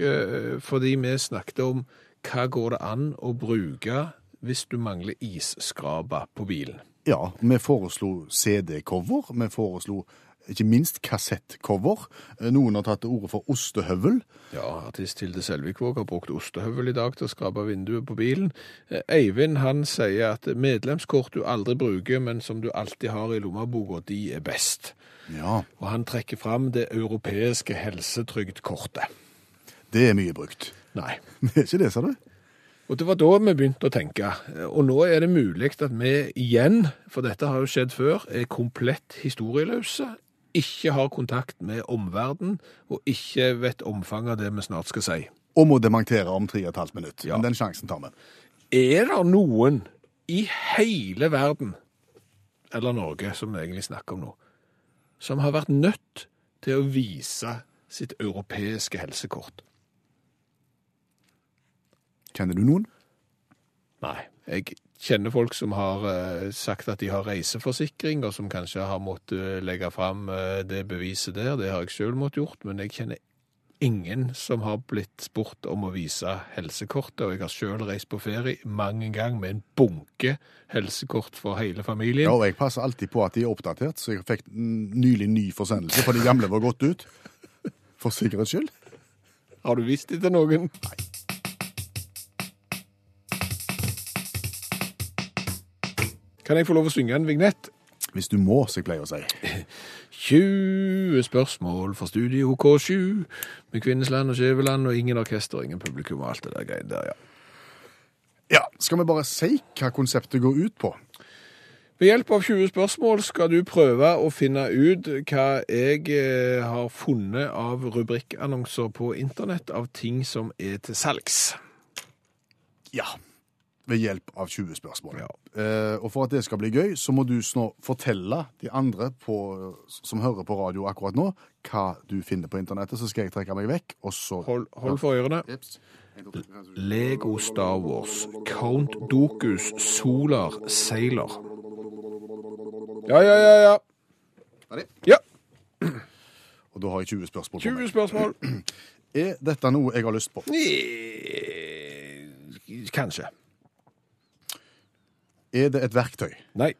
A: fordi vi snakket om hva går det an å bruke hvis du mangler isskraper på bilen.
C: Ja, vi foreslo CD-cover, vi foreslo ikke minst kassettcover. Noen har tatt til orde for ostehøvel.
A: Ja, artist Hilde Selvikvåg har brukt ostehøvel i dag til å skrape vinduet på bilen. Eh, Eivind han sier at medlemskort du aldri bruker, men som du alltid har i lommeboka, de er best.
C: Ja,
A: Og han trekker fram det europeiske helsetrygdkortet.
C: det er mye brukt.
A: Nei.
C: Det er ikke det, sa du?
A: Og det var da vi begynte å tenke. Og nå er det mulig at vi igjen, for dette har jo skjedd før, er komplett historieløse, ikke har kontakt med omverdenen, og ikke vet omfanget av det vi snart skal si.
C: Og må dementere om tre og et halvt minutt.
A: Ja.
C: Men den sjansen tar vi.
A: Er det noen i hele verden, eller Norge, som vi egentlig snakker om nå, som har vært nødt til å vise sitt europeiske helsekort?
C: Kjenner du noen?
A: Nei. Jeg kjenner folk som har eh, sagt at de har reiseforsikring, og som kanskje har måttet eh, legge fram eh, det beviset der. Det har jeg sjøl måttet gjort, men jeg kjenner ingen som har blitt spurt om å vise helsekortet. Og jeg har sjøl reist på ferie mang en gang med en bunke helsekort for hele familien.
C: Ja, og jeg passer alltid på at de er oppdatert, så jeg fikk nylig ny forsendelse, for de gamle var gått ut. For sikkerhets skyld.
A: Har du vist det til noen? Kan jeg få lov å synge en vignett?
C: Hvis du må, som jeg pleier å si.
A: 20 spørsmål fra Studio K7 med Kvinnesland og Skjæveland og ingen orkester, ingen publikum og alt det der greiene der, ja.
C: Ja, Skal vi bare si hva konseptet går ut på?
A: Ved hjelp av 20 spørsmål skal du prøve å finne ut hva jeg eh, har funnet av rubrikkannonser på internett av ting som er til salgs.
C: Ja. Ved hjelp av 20 spørsmål.
A: Ja.
C: Eh, og for at det skal bli gøy, så må du nå fortelle de andre på, som hører på radio akkurat nå, hva du finner på internettet. Så skal jeg trekke meg vekk, og så
A: Hold, hold for ørene. Lego Star Wars, Count Dokus, Solar, Sailor. Ja, ja, ja, ja.
C: Ferdig?
A: Ja,
C: Og da har jeg 20 spørsmål
A: 20 spørsmål.
C: Er dette noe jeg har lyst på?
A: Kanskje.
C: Er det et verktøy?
A: Nei.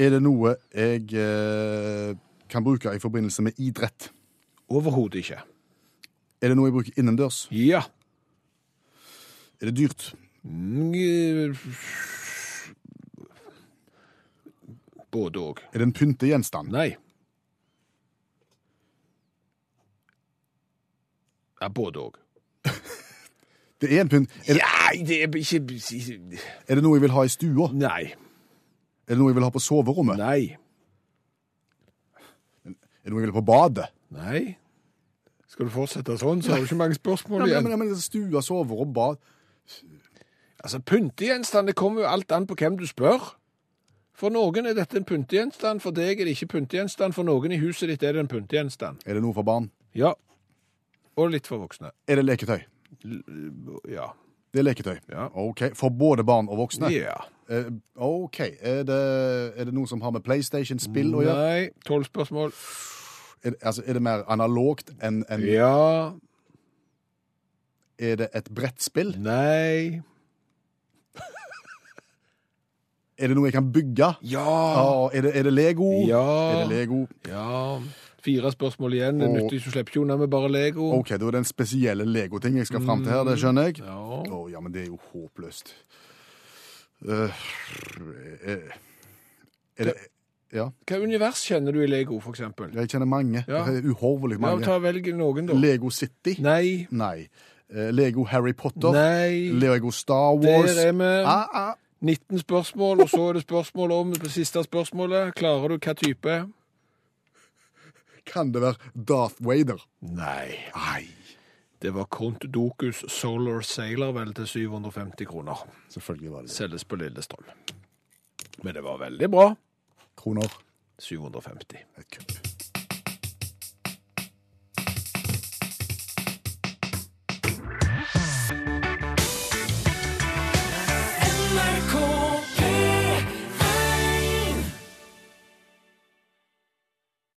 C: Er det noe jeg eh, kan bruke i forbindelse med idrett?
A: Overhodet ikke.
C: Er det noe jeg bruker innendørs?
A: Ja.
C: Er det dyrt?
A: Mm, eh, Både òg.
C: Er det en pyntegjenstand?
A: Nei. Ja, både òg.
C: Det er en pynt. Er det,
A: Nei, det er ikke
C: er det noe jeg vil ha i stua?
A: Nei.
C: Er det noe jeg vil ha på soverommet?
A: Nei.
C: Er det noe jeg vil ha på badet?
A: Nei. Skal du fortsette sånn, så har du ikke mange spørsmål igjen.
C: Ja, men, men, men, stua, soverom, bad
A: Altså, Pyntegjenstand det kommer jo alt an på hvem du spør. For noen er dette en pyntegjenstand, for deg er det ikke pyntegjenstand, for noen i huset ditt er det en pyntegjenstand.
C: Er det noe for barn?
A: Ja. Og litt for voksne.
C: Er det leketøy?
A: Ja.
C: Det er leketøy.
A: Ja.
C: OK. For både barn og voksne?
A: Ja.
C: Eh, OK. Er det, er det noe som har med PlayStation-spill å gjøre?
A: Nei. Tolv spørsmål.
C: Er, det- altså, er det mer analogt enn en...
A: Ja.
C: Er det et brettspill?
A: Nei.
C: Er det noe jeg kan bygge?
A: Ja.
C: Ah, er, det, er det Lego?
A: Ja.
C: Er det Lego?
A: Ja. Fire spørsmål igjen. Det nyttig, du slipper ikke unna med bare Lego.
C: OK, det en spesielle Lego-ting jeg skal fram til her, det skjønner jeg.
A: Ja.
C: Oh, ja, men det er jo håpløst. Uh, er det Ja,
A: Hva univers kjenner du i Lego, eksempel?
C: jeg kjenner mange.
A: Ja.
C: Uhorvelig
A: Ja,
C: mange.
A: ta Velg noen, da.
C: Lego City?
A: Nei.
C: Nei. Eh, Lego Harry Potter?
A: Nei.
C: Lego Star Wars?
A: Der er vi.
C: Ah, ah.
A: 19 spørsmål, og så er det spørsmål om det siste spørsmålet. Klarer du hva type?
C: Kan det være Darth Vader?
A: Nei.
C: Nei.
A: Det var Count Dokus Solar Sailor vel til 750 kroner.
C: Selvfølgelig var det det.
A: Selges på Lillestrøm. Men det var veldig bra.
C: Kroner.
A: 750.
C: Et kupp.